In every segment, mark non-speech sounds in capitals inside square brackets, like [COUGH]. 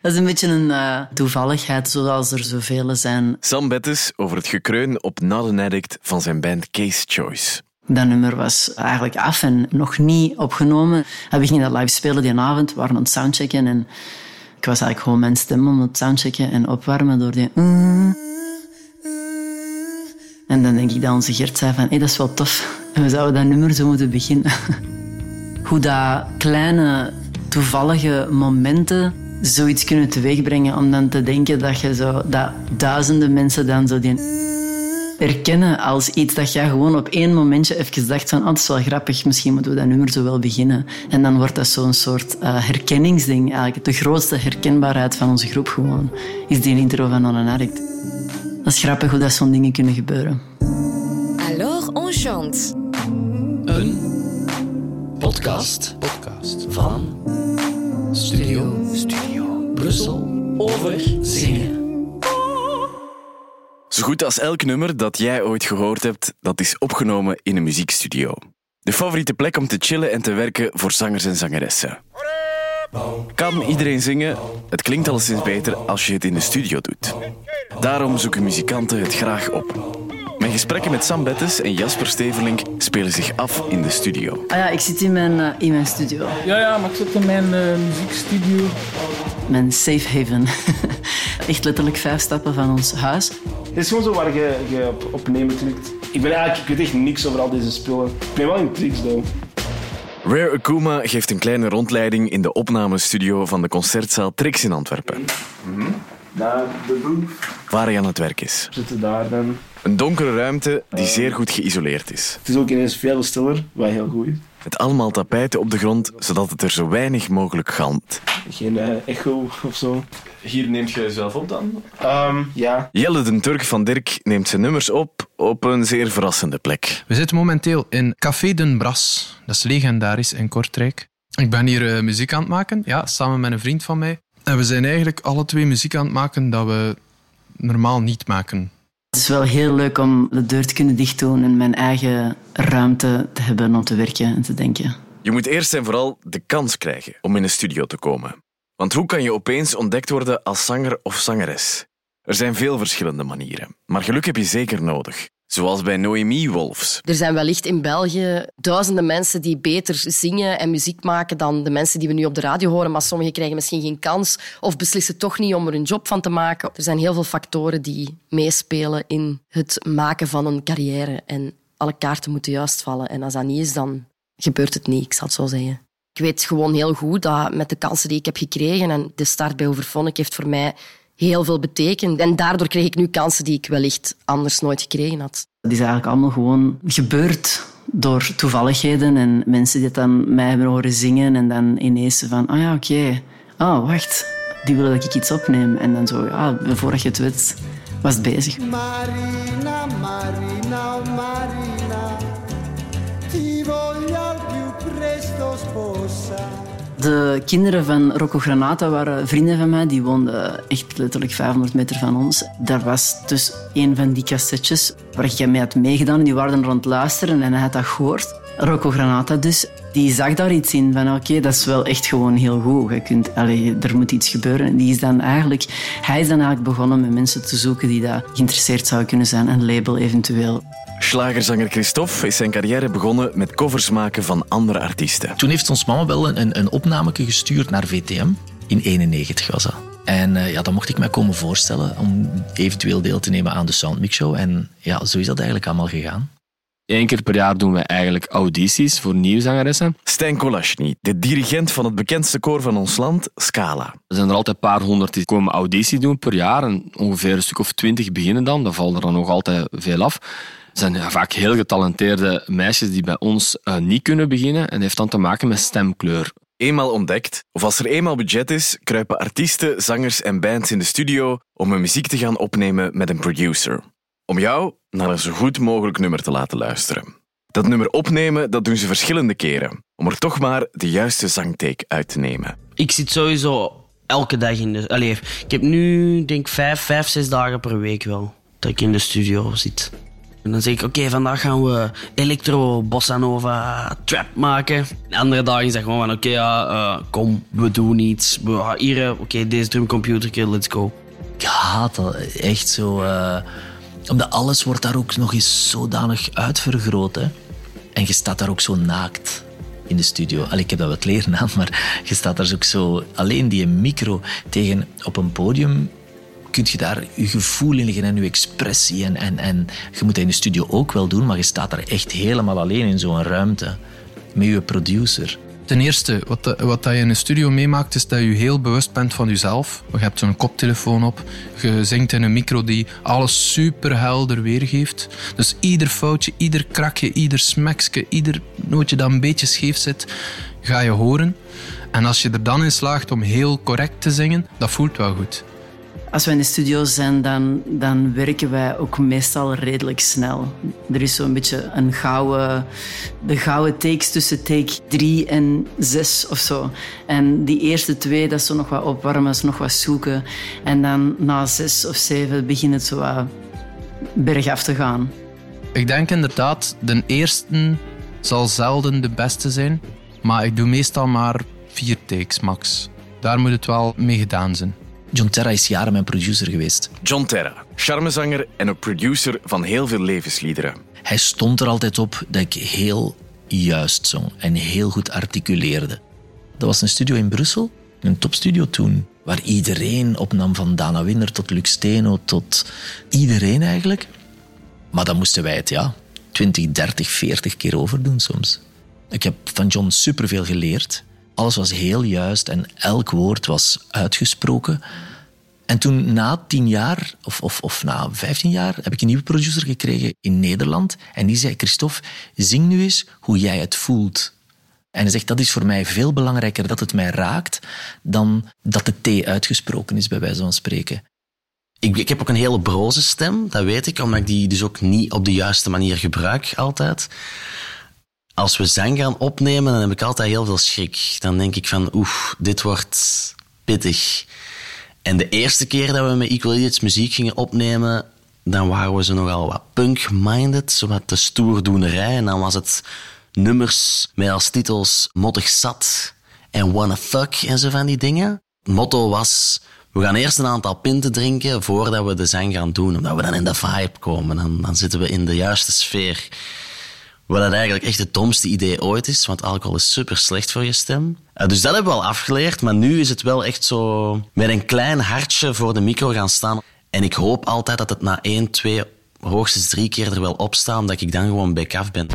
Dat is een beetje een uh, toevalligheid, zoals er zoveel zijn. Sam Bettes over het gekreun op Not an Addict van zijn band Case Choice. Dat nummer was eigenlijk af en nog niet opgenomen. We gingen dat live spelen die avond, we waren aan het soundchecken en ik was eigenlijk gewoon mijn stem om het soundchecken en opwarmen door die... En dan denk ik dat onze Gert zei van, hé, hey, dat is wel tof. En [LAUGHS] we zouden dat nummer zo moeten beginnen. [LAUGHS] Hoe dat kleine, toevallige momenten zoiets kunnen teweegbrengen om dan te denken dat je zo, dat duizenden mensen dan zo die herkennen als iets dat jij gewoon op één momentje even dacht van, oh, dat is wel grappig, misschien moeten we dat nummer zo wel beginnen. En dan wordt dat zo'n soort uh, herkenningsding, eigenlijk. De grootste herkenbaarheid van onze groep gewoon, is die intro van On an Addict. Dat is grappig hoe dat zo'n dingen kunnen gebeuren. Alors on chante. Podcast van Studio, Studio Brussel over zingen. Zo goed als elk nummer dat jij ooit gehoord hebt, dat is opgenomen in een muziekstudio. De favoriete plek om te chillen en te werken voor zangers en zangeressen. Kan iedereen zingen? Het klinkt alleszins beter als je het in de studio doet. Daarom zoeken muzikanten het graag op. Mijn gesprekken met Sam Bettes en Jasper Steverlink spelen zich af in de studio. Ah ja, ik zit in mijn, uh, in mijn studio. Ja, ja, maar ik zit in mijn uh, muziekstudio. Mijn safe haven. [LAUGHS] Echt letterlijk vijf stappen van ons huis. Het is gewoon zo waar je, je op, op nemen klikt. Ik ben eigenlijk, ik weet echt niks over al deze spullen. Ik ben wel in tricks, though. Rare Akuma geeft een kleine rondleiding in de opnamestudio van de concertzaal Trix in Antwerpen. Mm -hmm. Daar, de booth. Waar hij aan het werk is. We zitten daar dan. Een donkere ruimte die zeer goed geïsoleerd is. Het is ook ineens veel stiller, wat heel goed is. Met allemaal tapijten op de grond, zodat het er zo weinig mogelijk galmt. Geen uh, echo of zo. Hier neemt je jezelf op dan? Um, ja. Jelle den Turk van Dirk neemt zijn nummers op op een zeer verrassende plek. We zitten momenteel in Café Den Bras. Dat is legendarisch in Kortrijk. Ik ben hier uh, muziek aan het maken, ja, samen met een vriend van mij. En we zijn eigenlijk alle twee muziek aan het maken dat we normaal niet maken. Het is wel heel leuk om de deur te kunnen dichtdoen en mijn eigen ruimte te hebben om te werken en te denken. Je moet eerst en vooral de kans krijgen om in een studio te komen. Want hoe kan je opeens ontdekt worden als zanger of zangeres? Er zijn veel verschillende manieren, maar geluk heb je zeker nodig. Zoals bij Noemi Wolfs. Er zijn wellicht in België duizenden mensen die beter zingen en muziek maken dan de mensen die we nu op de radio horen, maar sommigen krijgen misschien geen kans of beslissen toch niet om er een job van te maken. Er zijn heel veel factoren die meespelen in het maken van een carrière en alle kaarten moeten juist vallen. En als dat niet is, dan gebeurt het niet, ik zal het zo zeggen. Ik weet gewoon heel goed dat met de kansen die ik heb gekregen en de start bij Overphonic heeft voor mij heel veel betekend. En daardoor kreeg ik nu kansen die ik wellicht anders nooit gekregen had. Het is eigenlijk allemaal gewoon gebeurd door toevalligheden en mensen die dan mij hebben horen zingen en dan ineens van, oh ja, oké, okay. oh wacht, die willen dat ik iets opneem. En dan zo, ja, voordat je het weet, was het bezig. Marina, Marina, Marina, De kinderen van Rocco Granata waren vrienden van mij. Die woonden echt letterlijk 500 meter van ons. Daar was dus een van die cassettes waar ik mee had meegedaan. Die waren rond luisteren en hij had dat gehoord. Rocco Granata dus. Die zag daar iets in van oké, dat is wel echt gewoon heel goed. Je kunt, allez, er moet iets gebeuren. En die is dan eigenlijk, hij is dan eigenlijk begonnen met mensen te zoeken die daar geïnteresseerd zouden kunnen zijn. Een label eventueel. Schlagerzanger Christophe is zijn carrière begonnen met covers maken van andere artiesten. Toen heeft ons mama wel een, een opnameke gestuurd naar VTM. In 91 was dat. En uh, ja, dan mocht ik mij komen voorstellen om eventueel deel te nemen aan de Soundmix Show. En ja, zo is dat eigenlijk allemaal gegaan. Eén keer per jaar doen we eigenlijk audities voor nieuwe zangeressen. Stijn Kolashny, de dirigent van het bekendste koor van ons land, Scala. Er zijn er altijd een paar honderd die komen auditie doen per jaar. En ongeveer een stuk of twintig beginnen dan. Dan valt er dan nog altijd veel af. Er zijn vaak heel getalenteerde meisjes die bij ons uh, niet kunnen beginnen. En dat heeft dan te maken met stemkleur. Eenmaal ontdekt, of als er eenmaal budget is, kruipen artiesten, zangers en bands in de studio om hun muziek te gaan opnemen met een producer. Om jou naar een zo goed mogelijk nummer te laten luisteren. Dat nummer opnemen, dat doen ze verschillende keren. Om er toch maar de juiste zangtake uit te nemen. Ik zit sowieso elke dag in de... Allee, ik heb nu, denk ik, vijf, vijf, zes dagen per week wel dat ik in de studio zit. En dan zeg ik, oké, vandaag gaan we electro, bossa nova, trap maken. En andere dagen zeg ik gewoon van, oké, ja, eh, kom, we doen iets. We, ah, hier, eh, oké, deze drumcomputer, let's go. Ik haat dat echt zo. eh, omdat alles wordt daar ook nog eens zodanig uitvergroot. Hè. En je staat daar ook zo naakt in de studio. Allee, ik heb dat wat leren aan, [LAUGHS] maar je staat daar ook zo... Alleen die micro tegen op een podium kun je daar je gevoel in leggen en je expressie. En, en, en je moet dat in de studio ook wel doen, maar je staat daar echt helemaal alleen in zo'n ruimte. Met je producer. Ten eerste, wat, wat je in een studio meemaakt, is dat je heel bewust bent van jezelf. Je hebt zo'n koptelefoon op. Je zingt in een micro die alles super helder weergeeft. Dus ieder foutje, ieder krakje, ieder smekje, ieder nootje dat een beetje scheef zit, ga je horen. En als je er dan in slaagt om heel correct te zingen, dat voelt wel goed. Als we in de studio zijn, dan, dan werken wij ook meestal redelijk snel. Er is zo'n beetje een gouden, de gouden takes tussen take drie en zes of zo. En die eerste twee, dat is nog wat opwarmen, is nog wat zoeken. En dan na zes of zeven begint het zo wat bergaf te gaan. Ik denk inderdaad, de eerste zal zelden de beste zijn. Maar ik doe meestal maar vier takes max. Daar moet het wel mee gedaan zijn. John Terra is jaren mijn producer geweest. John Terra, charmezanger en ook producer van heel veel levensliederen. Hij stond er altijd op dat ik heel juist zong en heel goed articuleerde. Dat was een studio in Brussel, een topstudio toen, waar iedereen opnam van Dana Winner tot Lux Steno tot iedereen eigenlijk. Maar dan moesten wij het ja 20, 30, 40 keer overdoen soms. Ik heb van John superveel geleerd. Alles was heel juist en elk woord was uitgesproken. En toen na tien jaar, of, of, of na vijftien jaar, heb ik een nieuwe producer gekregen in Nederland. En die zei, Christophe, zing nu eens hoe jij het voelt. En hij zegt, dat is voor mij veel belangrijker dat het mij raakt dan dat de T uitgesproken is, bij wijze van spreken. Ik, ik heb ook een hele broze stem, dat weet ik, omdat ik die dus ook niet op de juiste manier gebruik altijd. Als we zang gaan opnemen, dan heb ik altijd heel veel schrik. Dan denk ik van, oef, dit wordt pittig. En de eerste keer dat we met Equal Idiots muziek gingen opnemen, dan waren we zo nogal wat punk-minded, zo wat de stoerdoenerij. En dan was het nummers met als titels Mottig Zat en Wanna Fuck en zo van die dingen. Het motto was, we gaan eerst een aantal pinten drinken voordat we de zang gaan doen, omdat we dan in de vibe komen. Dan, dan zitten we in de juiste sfeer. Wat dat eigenlijk echt het domste idee ooit is, want alcohol is super slecht voor je stem. Eh, dus dat hebben we al afgeleerd, maar nu is het wel echt zo met een klein hartje voor de micro gaan staan. En ik hoop altijd dat het na één, twee, hoogstens drie keer er wel op staat, omdat ik dan gewoon back af ben.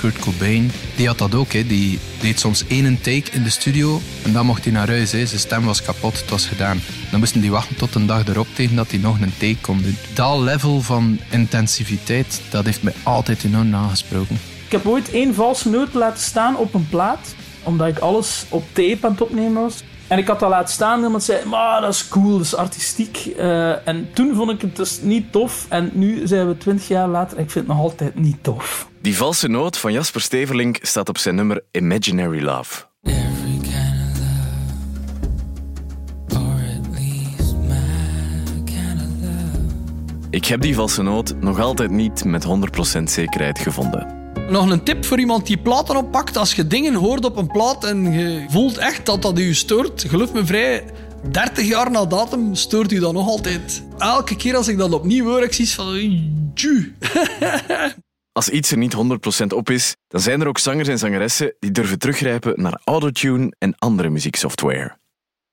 Kurt Cobain, die had dat ook. Hè. Die deed soms één take in de studio en dan mocht hij naar huis. Hè. Zijn stem was kapot, het was gedaan. Dan moesten die wachten tot een dag erop tegen dat hij nog een take kon doen. Dat level van intensiviteit, dat heeft mij altijd enorm nagesproken. Ik heb ooit één valse noot laten staan op een plaat, omdat ik alles op tape aan het opnemen was. En ik had dat laten staan en iemand zei, dat is cool, dat is artistiek. Eh, en toen vond ik het dus niet tof. En nu zijn we twintig jaar later en ik vind het nog altijd niet tof. Die valse noot van Jasper Steverlink staat op zijn nummer Imaginary Love. Ik heb die valse noot nog altijd niet met 100% zekerheid gevonden. Nog een tip voor iemand die platen oppakt. Als je dingen hoort op een plaat en je voelt echt dat dat u stoort, geloof me vrij, 30 jaar na datum stoort u dat nog altijd. Elke keer als ik dat opnieuw hoor, ik zie van... Tju. [LAUGHS] Als iets er niet 100% op is, dan zijn er ook zangers en zangeressen die durven teruggrijpen naar autotune en andere muzieksoftware.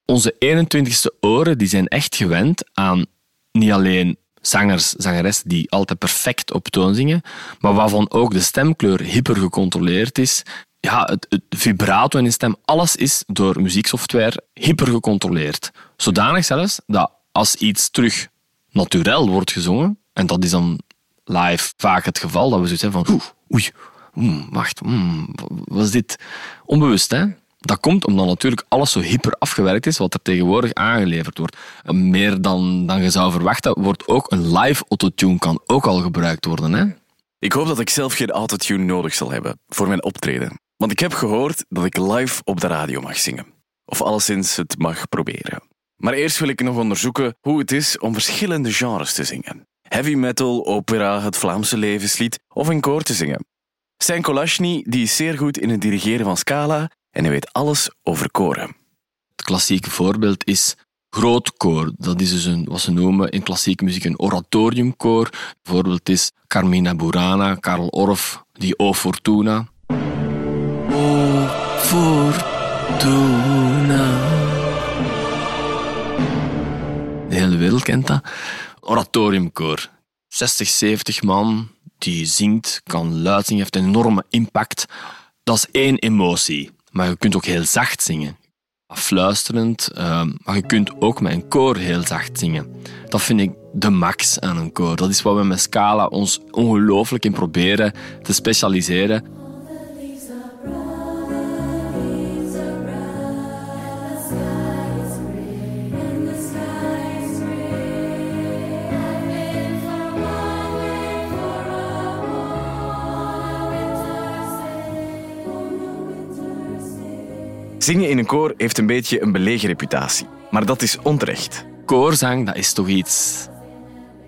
Onze 21ste oren die zijn echt gewend aan niet alleen zangers, zangeressen die altijd perfect op toon zingen, maar waarvan ook de stemkleur hyper gecontroleerd is. Ja, het, het vibrato in stem, alles is door muzieksoftware hyper gecontroleerd. Zodanig zelfs dat als iets terug natuurlijk wordt gezongen, en dat is dan live vaak het geval, dat we zoiets hebben van oeh, oei, oeh, wacht, mm, wat is dit? Onbewust, hè? Dat komt omdat natuurlijk alles zo hyper afgewerkt is wat er tegenwoordig aangeleverd wordt. Meer dan, dan je zou verwachten, wordt ook een live autotune kan ook al gebruikt worden. Hè? Ik hoop dat ik zelf geen autotune nodig zal hebben voor mijn optreden. Want ik heb gehoord dat ik live op de radio mag zingen. Of alleszins het mag proberen. Maar eerst wil ik nog onderzoeken hoe het is om verschillende genres te zingen. Heavy metal, opera, het Vlaamse levenslied of in koor te zingen. Stijn Kolashny die is zeer goed in het dirigeren van scala en hij weet alles over koren. Het klassieke voorbeeld is groot koor. Dat is dus een, wat ze noemen in klassieke muziek een oratoriumkoor. Bijvoorbeeld is Carmina Burana, Karl Orff, die O Fortuna. O Fortuna. De hele wereld kent dat. Oratoriumkoor. 60, 70 man die zingt, kan luid zingen, heeft een enorme impact. Dat is één emotie. Maar je kunt ook heel zacht zingen. Fluisterend, uh, maar je kunt ook met een koor heel zacht zingen. Dat vind ik de max aan een koor. Dat is wat we met Scala ons ongelooflijk in proberen te specialiseren. Zingen in een koor heeft een beetje een belege reputatie. Maar dat is onterecht. Koorzang, dat is toch iets...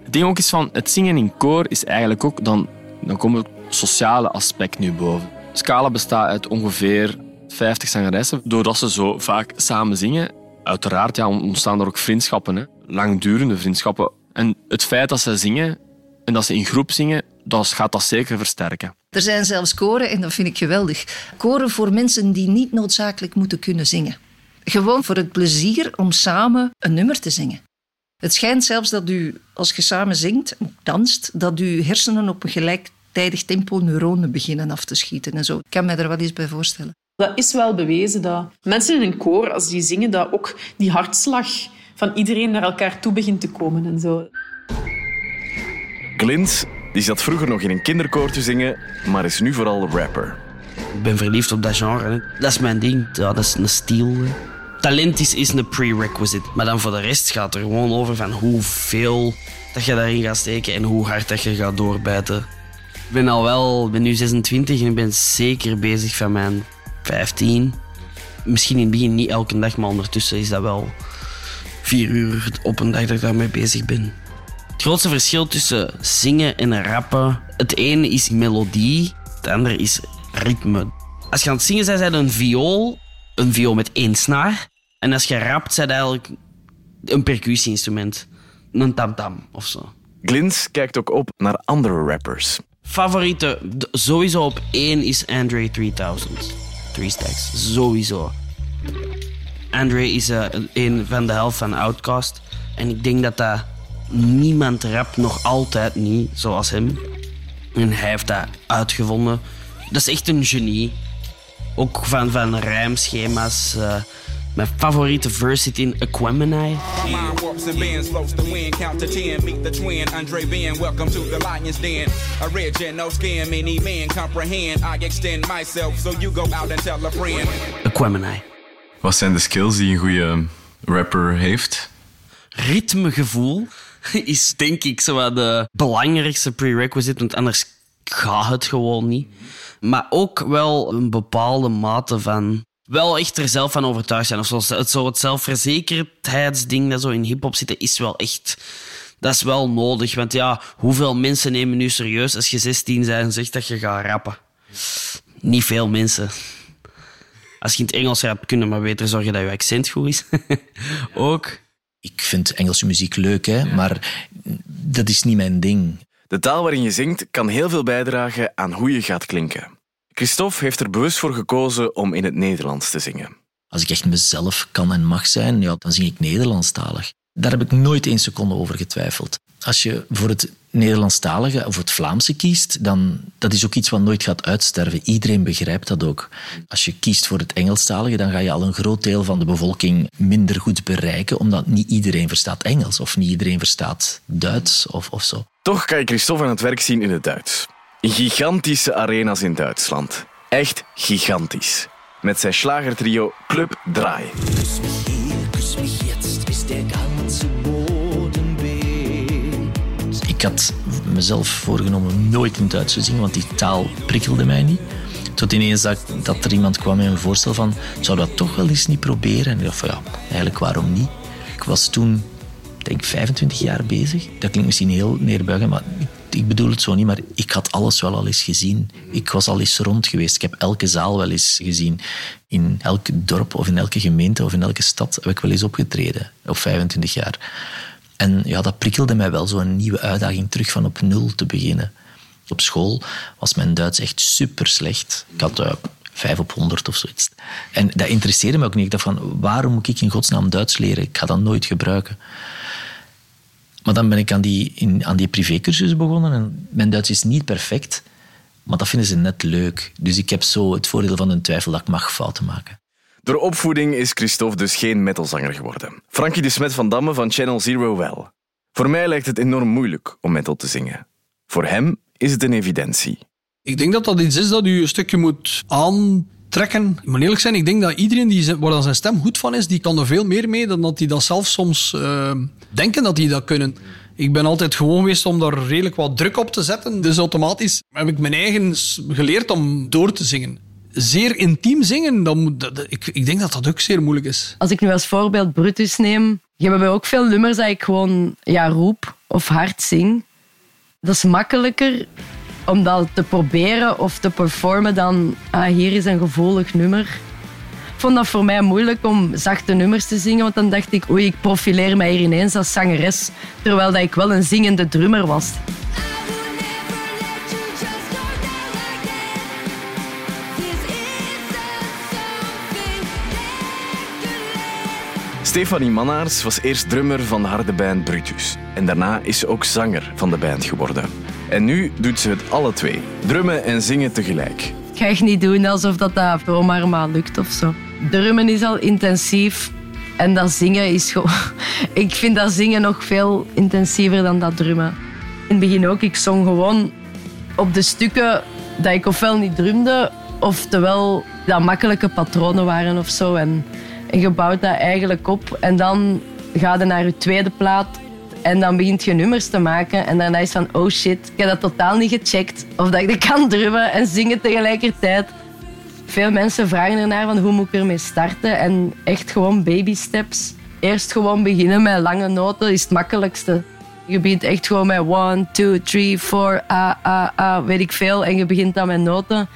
Het ding ook is van, het zingen in koor is eigenlijk ook... Dan, dan komt het sociale aspect nu boven. Scala bestaat uit ongeveer 50 zangeressen. Doordat ze zo vaak samen zingen, uiteraard ja, ontstaan er ook vriendschappen. Hè. Langdurende vriendschappen. En het feit dat ze zingen en dat ze in groep zingen, dat gaat dat zeker versterken. Er zijn zelfs koren, en dat vind ik geweldig. Koren voor mensen die niet noodzakelijk moeten kunnen zingen. Gewoon voor het plezier om samen een nummer te zingen. Het schijnt zelfs dat u, als je samen zingt, danst, dat uw hersenen op een gelijktijdig tempo neuronen beginnen af te schieten en zo. Ik kan me er wel eens bij voorstellen. Dat is wel bewezen dat mensen in een koor, als die zingen, dat ook die hartslag van iedereen naar elkaar toe begint te komen en zo. Glint die zat vroeger nog in een kinderkoor te zingen, maar is nu vooral rapper. Ik ben verliefd op dat genre. Dat is mijn ding. Ja, dat is een stijl. Talent is, is een prerequisite. Maar dan voor de rest gaat er gewoon over van hoeveel dat je daarin gaat steken en hoe hard dat je gaat doorbijten. Ik ben al wel, ben nu 26 en ik ben zeker bezig van mijn 15. Misschien in het begin niet elke dag, maar ondertussen is dat wel vier uur op een dag dat ik daarmee bezig ben. Het grootste verschil tussen zingen en rappen, het ene is melodie, het andere is ritme. Als je aan het zingen bent, zijn een viool, een viool met één snaar. En als je rapt, zijn eigenlijk een percussieinstrument. Een tamtam of zo. Glins kijkt ook op naar andere rappers. Favoriete, sowieso op één is Andre 3000. Three Stacks, sowieso. Andre is uh, een van de helft van Outkast. En ik denk dat dat niemand rapt nog altijd niet zoals hem. En hij heeft dat uitgevonden. Dat is echt een genie. Ook van, van rijmschema's. Uh, mijn favoriete verse zit in Aquemini. Aquemini. Wat zijn de skills die een goede rapper heeft? Ritmegevoel [LAUGHS] is denk ik zo de belangrijkste prerequisite, want anders gaat het gewoon niet. Maar ook wel een bepaalde mate van wel echt er zelf van overtuigd zijn. Of zo, het, zo het zelfverzekerdheidsding dat zo in hip-hop zit, is wel echt. Dat is wel nodig. Want ja, hoeveel mensen nemen nu serieus als je 16 bent en zegt dat je gaat rappen? Niet veel mensen. Als je in het Engels rapt, kun je maar beter zorgen dat je accent goed is. [LAUGHS] ook ik vind Engelse muziek leuk, hè, maar dat is niet mijn ding. De taal waarin je zingt kan heel veel bijdragen aan hoe je gaat klinken. Christophe heeft er bewust voor gekozen om in het Nederlands te zingen. Als ik echt mezelf kan en mag zijn, ja, dan zing ik Nederlandstalig. Daar heb ik nooit één seconde over getwijfeld. Als je voor het Nederlandstalige of het Vlaamse kiest, dan dat is ook iets wat nooit gaat uitsterven. Iedereen begrijpt dat ook. Als je kiest voor het Engelstalige, dan ga je al een groot deel van de bevolking minder goed bereiken, omdat niet iedereen verstaat Engels of niet iedereen verstaat Duits of, of zo. Toch kan je Christophe aan het werk zien in het Duits. Gigantische arena's in Duitsland. Echt gigantisch. Met zijn slagertrio Club Draai. Kus mich hier, kus mich jetzt, bis der ik had mezelf voorgenomen nooit in Duits te zingen, want die taal prikkelde mij niet. Tot ineens dat, dat er iemand kwam met een voorstel van, zou dat toch wel eens niet proberen? En ik dacht van ja, eigenlijk waarom niet? Ik was toen, denk ik, 25 jaar bezig. Dat klinkt misschien heel neerbuigend, maar ik bedoel het zo niet, maar ik had alles wel al eens gezien. Ik was al eens rond geweest. Ik heb elke zaal wel eens gezien. In elk dorp of in elke gemeente of in elke stad heb ik wel eens opgetreden. Op 25 jaar. En ja, dat prikkelde mij wel, zo'n nieuwe uitdaging terug van op nul te beginnen. Op school was mijn Duits echt super slecht. Ik had uh, 5 op 100 of zoiets. En dat interesseerde me ook niet. Ik dacht van, waarom moet ik in godsnaam Duits leren? Ik ga dat nooit gebruiken. Maar dan ben ik aan die, in, aan die privécursus begonnen. En mijn Duits is niet perfect, maar dat vinden ze net leuk. Dus ik heb zo het voordeel van een twijfel dat ik mag fouten maken. Door opvoeding is Christophe dus geen metalzanger geworden. Frankie de Smet van Damme van Channel Zero wel. Voor mij lijkt het enorm moeilijk om metal te zingen. Voor hem is het een evidentie. Ik denk dat dat iets is dat u een stukje moet aantrekken. Ik moet eerlijk zijn, ik denk dat iedereen die, waar dan zijn stem goed van is, die kan er veel meer mee dan dat die dat zelf soms uh, denken dat die dat kunnen. Ik ben altijd gewoon geweest om daar redelijk wat druk op te zetten. Dus automatisch heb ik mijn eigen geleerd om door te zingen. Zeer intiem zingen, dan moet, ik, ik denk dat dat ook zeer moeilijk is. Als ik nu als voorbeeld Brutus neem, hebben we ook veel nummers dat ik gewoon ja, roep of hard zing. Dat is makkelijker om dat te proberen of te performen dan ah, hier is een gevoelig nummer. Ik vond dat voor mij moeilijk om zachte nummers te zingen, want dan dacht ik, oei, ik profileer mij hier ineens als zangeres, terwijl dat ik wel een zingende drummer was. Stefanie Mannaars was eerst drummer van de harde band Brutus. En daarna is ze ook zanger van de band geworden. En nu doet ze het alle twee. Drummen en zingen tegelijk. Ik ga echt niet doen alsof dat, dat zomaar maar lukt of zo. Drummen is al intensief. En dat zingen is gewoon... [LAUGHS] Ik vind dat zingen nog veel intensiever dan dat drummen. In het begin ook. Ik zong gewoon op de stukken dat ik ofwel niet drumde... Oftewel dat makkelijke patronen waren of zo. En, en je bouwt dat eigenlijk op. En dan ga je naar je tweede plaat en dan begint je nummers te maken. En daarna is van, oh shit, ik heb dat totaal niet gecheckt. Of dat ik dat kan drummen en zingen tegelijkertijd. Veel mensen vragen ernaar van, hoe moet ik ermee starten? En echt gewoon baby steps. Eerst gewoon beginnen met lange noten is het makkelijkste. Je begint echt gewoon met 1, 2, 3, 4, a, a, a, weet ik veel. En je begint dan met noten.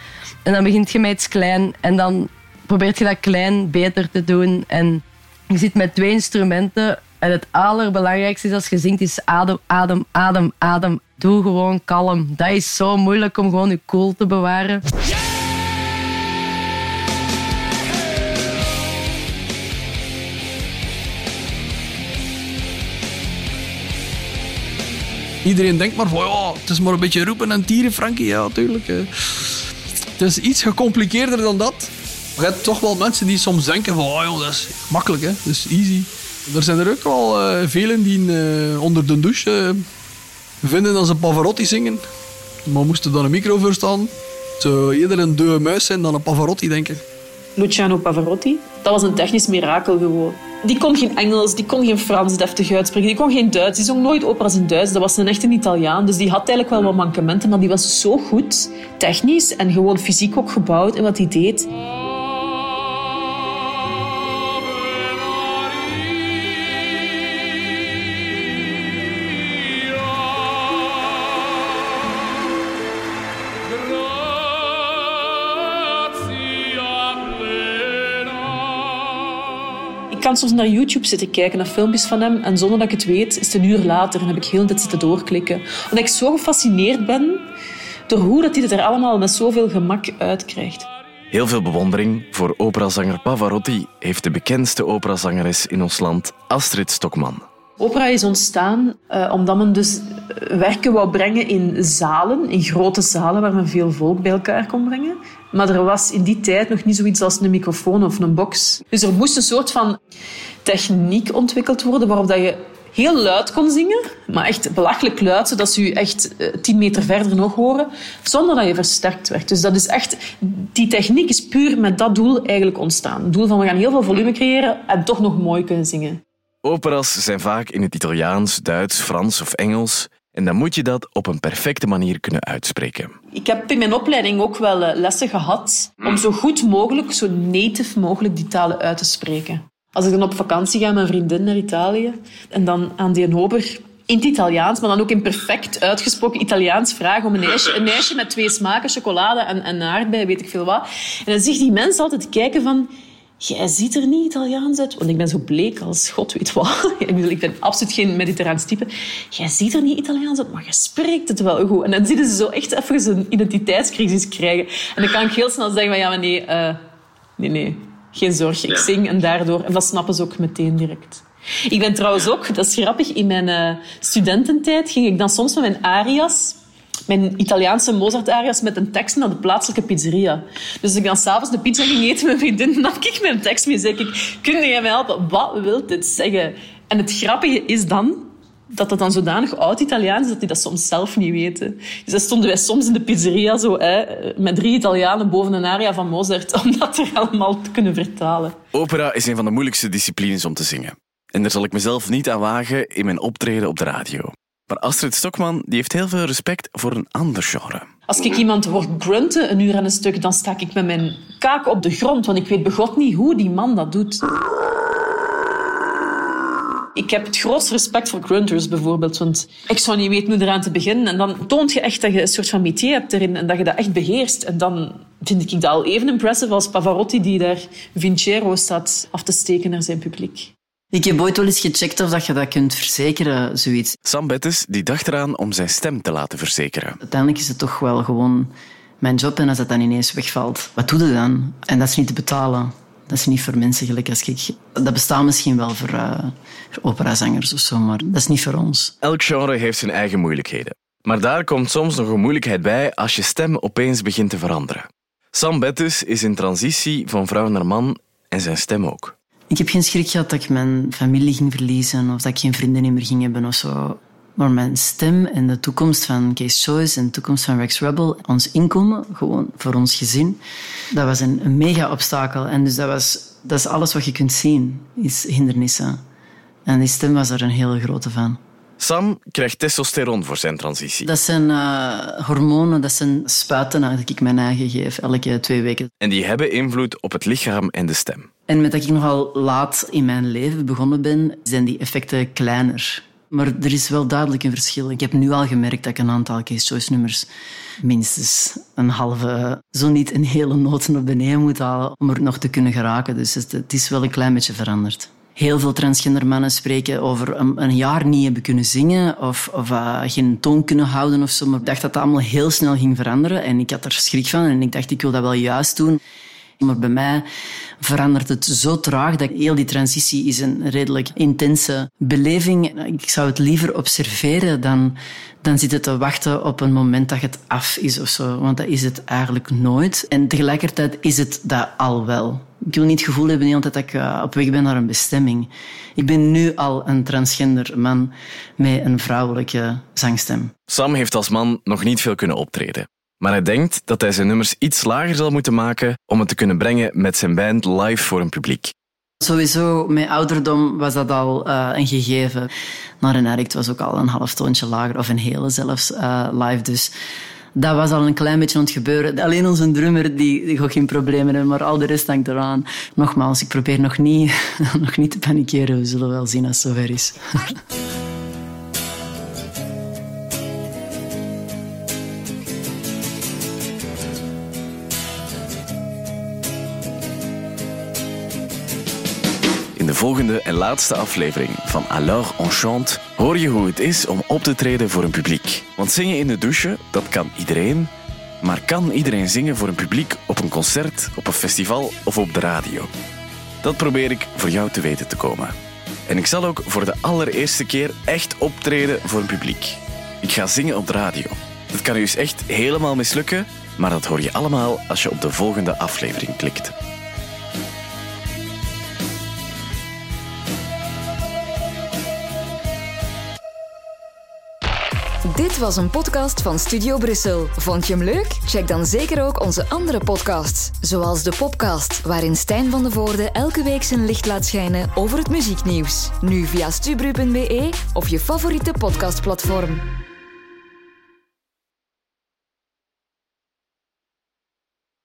En dan begint je met iets klein. En dan probeert je dat klein beter te doen. En je zit met twee instrumenten en het allerbelangrijkste is als je zingt, is adem, adem, adem, adem. Doe gewoon kalm. Dat is zo moeilijk om gewoon je cool te bewaren. Iedereen denkt maar van, ja, het is maar een beetje roepen en tieren, Frankie. Ja, natuurlijk. Het is iets gecompliceerder dan dat. Je hebt toch wel mensen die soms denken van, oh, joh, dat is makkelijk, hè. dat is easy. Er zijn er ook wel uh, velen die uh, onder de douche uh, vinden dat ze Pavarotti zingen. Maar moesten dan een micro voor staan. Eerder een muis zijn dan een Pavarotti, denk ik. Luciano Pavarotti, dat was een technisch mirakel gewoon. Die kon geen Engels, die kon geen Frans deftig uitspreken, die kon geen Duits. Die zong nooit operas in Duits. Dat was een echte Italiaan. Dus die had eigenlijk wel wat mankementen, maar die was zo goed, technisch en gewoon fysiek ook gebouwd in wat hij deed. Kan soms naar YouTube zitten kijken, naar filmpjes van hem. En zonder dat ik het weet, is het een uur later en heb ik heel de tijd zitten doorklikken. Omdat ik zo gefascineerd ben door hoe dat hij het er allemaal met zoveel gemak uitkrijgt. Heel veel bewondering voor operazanger Pavarotti heeft de bekendste operazangeres in ons land, Astrid Stokman. Opera is ontstaan uh, omdat men dus werken wou brengen in zalen, in grote zalen waar men veel volk bij elkaar kon brengen. Maar er was in die tijd nog niet zoiets als een microfoon of een box. Dus er moest een soort van techniek ontwikkeld worden waarop dat je heel luid kon zingen, maar echt belachelijk luid, zodat ze je echt tien meter verder nog horen, zonder dat je versterkt werd. Dus dat is echt, die techniek is puur met dat doel eigenlijk ontstaan. Het doel van we gaan heel veel volume creëren en toch nog mooi kunnen zingen. Operas zijn vaak in het Italiaans, Duits, Frans of Engels. En dan moet je dat op een perfecte manier kunnen uitspreken. Ik heb in mijn opleiding ook wel lessen gehad om zo goed mogelijk, zo native mogelijk die talen uit te spreken. Als ik dan op vakantie ga met mijn vriendin naar Italië en dan aan die ober in het Italiaans, maar dan ook in perfect uitgesproken Italiaans vragen om een ijsje, een ijsje met twee smaken, chocolade en, en aardbei, weet ik veel wat. En dan je die mensen altijd kijken van... Jij ziet er niet Italiaans uit, want ik ben zo bleek als god weet wat. [LAUGHS] Ik, bedoel, ik ben absoluut geen mediterraans type. Jij ziet er niet Italiaans uit, maar je spreekt het wel goed. En dan zien ze zo echt even een identiteitscrisis krijgen. En dan kan ik heel snel zeggen van ja, maar nee, uh, nee, nee, geen zorg. Ik zing en daardoor... En dat snappen ze ook meteen direct. Ik ben trouwens ook, dat is grappig, in mijn uh, studententijd ging ik dan soms met mijn arias mijn Italiaanse Mozart-arias met een tekst naar de plaatselijke pizzeria. Dus als ik dan s'avonds de pizza ging eten met mijn vriendin, [LAUGHS] nam ik mijn tekst mee. Zeg ik, kun jij mij helpen? Wat wil dit zeggen? En het grappige is dan dat dat dan zodanig oud-Italiaans is dat die dat soms zelf niet weten. Dus dan stonden wij soms in de pizzeria zo, hè, met drie Italianen boven een aria van Mozart, [LAUGHS] om dat er allemaal te kunnen vertalen. Opera is een van de moeilijkste disciplines om te zingen. En daar zal ik mezelf niet aan wagen in mijn optreden op de radio. Maar Astrid Stokman die heeft heel veel respect voor een ander genre. Als ik iemand hoor grunten een uur aan een stuk, dan sta ik met mijn kaak op de grond, want ik weet begot niet hoe die man dat doet. Ik heb het grootste respect voor grunters bijvoorbeeld, want ik zou niet weten hoe eraan te beginnen. En dan toont je echt dat je een soort van métier hebt erin en dat je dat echt beheerst. En dan vind ik dat al even impressive als Pavarotti die daar Vincero staat af te steken naar zijn publiek. Ik heb ooit wel eens gecheckt of dat je dat kunt verzekeren, zoiets. Sam Bettes die dacht eraan om zijn stem te laten verzekeren. Uiteindelijk is het toch wel gewoon mijn job en als dat dan ineens wegvalt, wat doe je dan? En dat is niet te betalen. Dat is niet voor mensen gelijk als ik. Dat bestaat misschien wel voor, uh, voor operazangers of zo, maar dat is niet voor ons. Elk genre heeft zijn eigen moeilijkheden. Maar daar komt soms nog een moeilijkheid bij als je stem opeens begint te veranderen. Sam Bettes is in transitie van vrouw naar man en zijn stem ook. Ik heb geen schrik gehad dat ik mijn familie ging verliezen of dat ik geen vrienden meer ging hebben of zo. Maar mijn stem en de toekomst van Case Choice en de toekomst van Rex Rebel, ons inkomen, gewoon voor ons gezin, dat was een, een mega obstakel. En dus dat, was, dat is alles wat je kunt zien, is hindernissen. En die stem was er een hele grote van. Sam krijgt testosteron voor zijn transitie. Dat zijn uh, hormonen, dat zijn spuiten dat ik mijn eigen geef, elke twee weken. En die hebben invloed op het lichaam en de stem. En met dat ik nogal laat in mijn leven begonnen ben, zijn die effecten kleiner. Maar er is wel duidelijk een verschil. Ik heb nu al gemerkt dat ik een aantal Case Choice nummers minstens een halve, zo niet een hele noot naar beneden moet halen om er nog te kunnen geraken. Dus het is wel een klein beetje veranderd heel veel transgender mannen spreken over een, een jaar niet hebben kunnen zingen of, of uh, geen toon kunnen houden of zo. Maar ik dacht dat dat allemaal heel snel ging veranderen en ik had er schrik van en ik dacht ik wil dat wel juist doen. Maar bij mij verandert het zo traag dat heel die transitie is een redelijk intense beleving. Ik zou het liever observeren dan, dan zitten te wachten op een moment dat het af is of zo. Want dat is het eigenlijk nooit. En tegelijkertijd is het dat al wel. Ik wil niet het gevoel hebben dat ik eh, op weg ben naar een bestemming. Ik ben nu al een transgender man met een vrouwelijke zangstem. Sam heeft als man nog niet veel kunnen optreden. Maar hij denkt dat hij zijn nummers iets lager zal moeten maken om het te kunnen brengen met zijn band live voor een publiek. Sowieso, met ouderdom was dat al uh, een gegeven. Naar een addict was ook al een half toontje lager, of een hele zelfs, uh, live. Dus dat was al een klein beetje aan het gebeuren. Alleen onze drummer die, die geen problemen hebben, maar al de rest hangt eraan. Nogmaals, ik probeer nog niet, [LAUGHS] nog niet te panikeren. We zullen wel zien als het zover is. [LAUGHS] volgende en laatste aflevering van Alors on chante hoor je hoe het is om op te treden voor een publiek. Want zingen in de douche, dat kan iedereen. Maar kan iedereen zingen voor een publiek op een concert, op een festival of op de radio? Dat probeer ik voor jou te weten te komen. En ik zal ook voor de allereerste keer echt optreden voor een publiek. Ik ga zingen op de radio. Dat kan dus echt helemaal mislukken, maar dat hoor je allemaal als je op de volgende aflevering klikt. Dit was een podcast van Studio Brussel. Vond je hem leuk? Check dan zeker ook onze andere podcasts, zoals de Popcast, waarin Stijn van de Voorde elke week zijn licht laat schijnen over het muzieknieuws. Nu via stubru.be of je favoriete podcastplatform.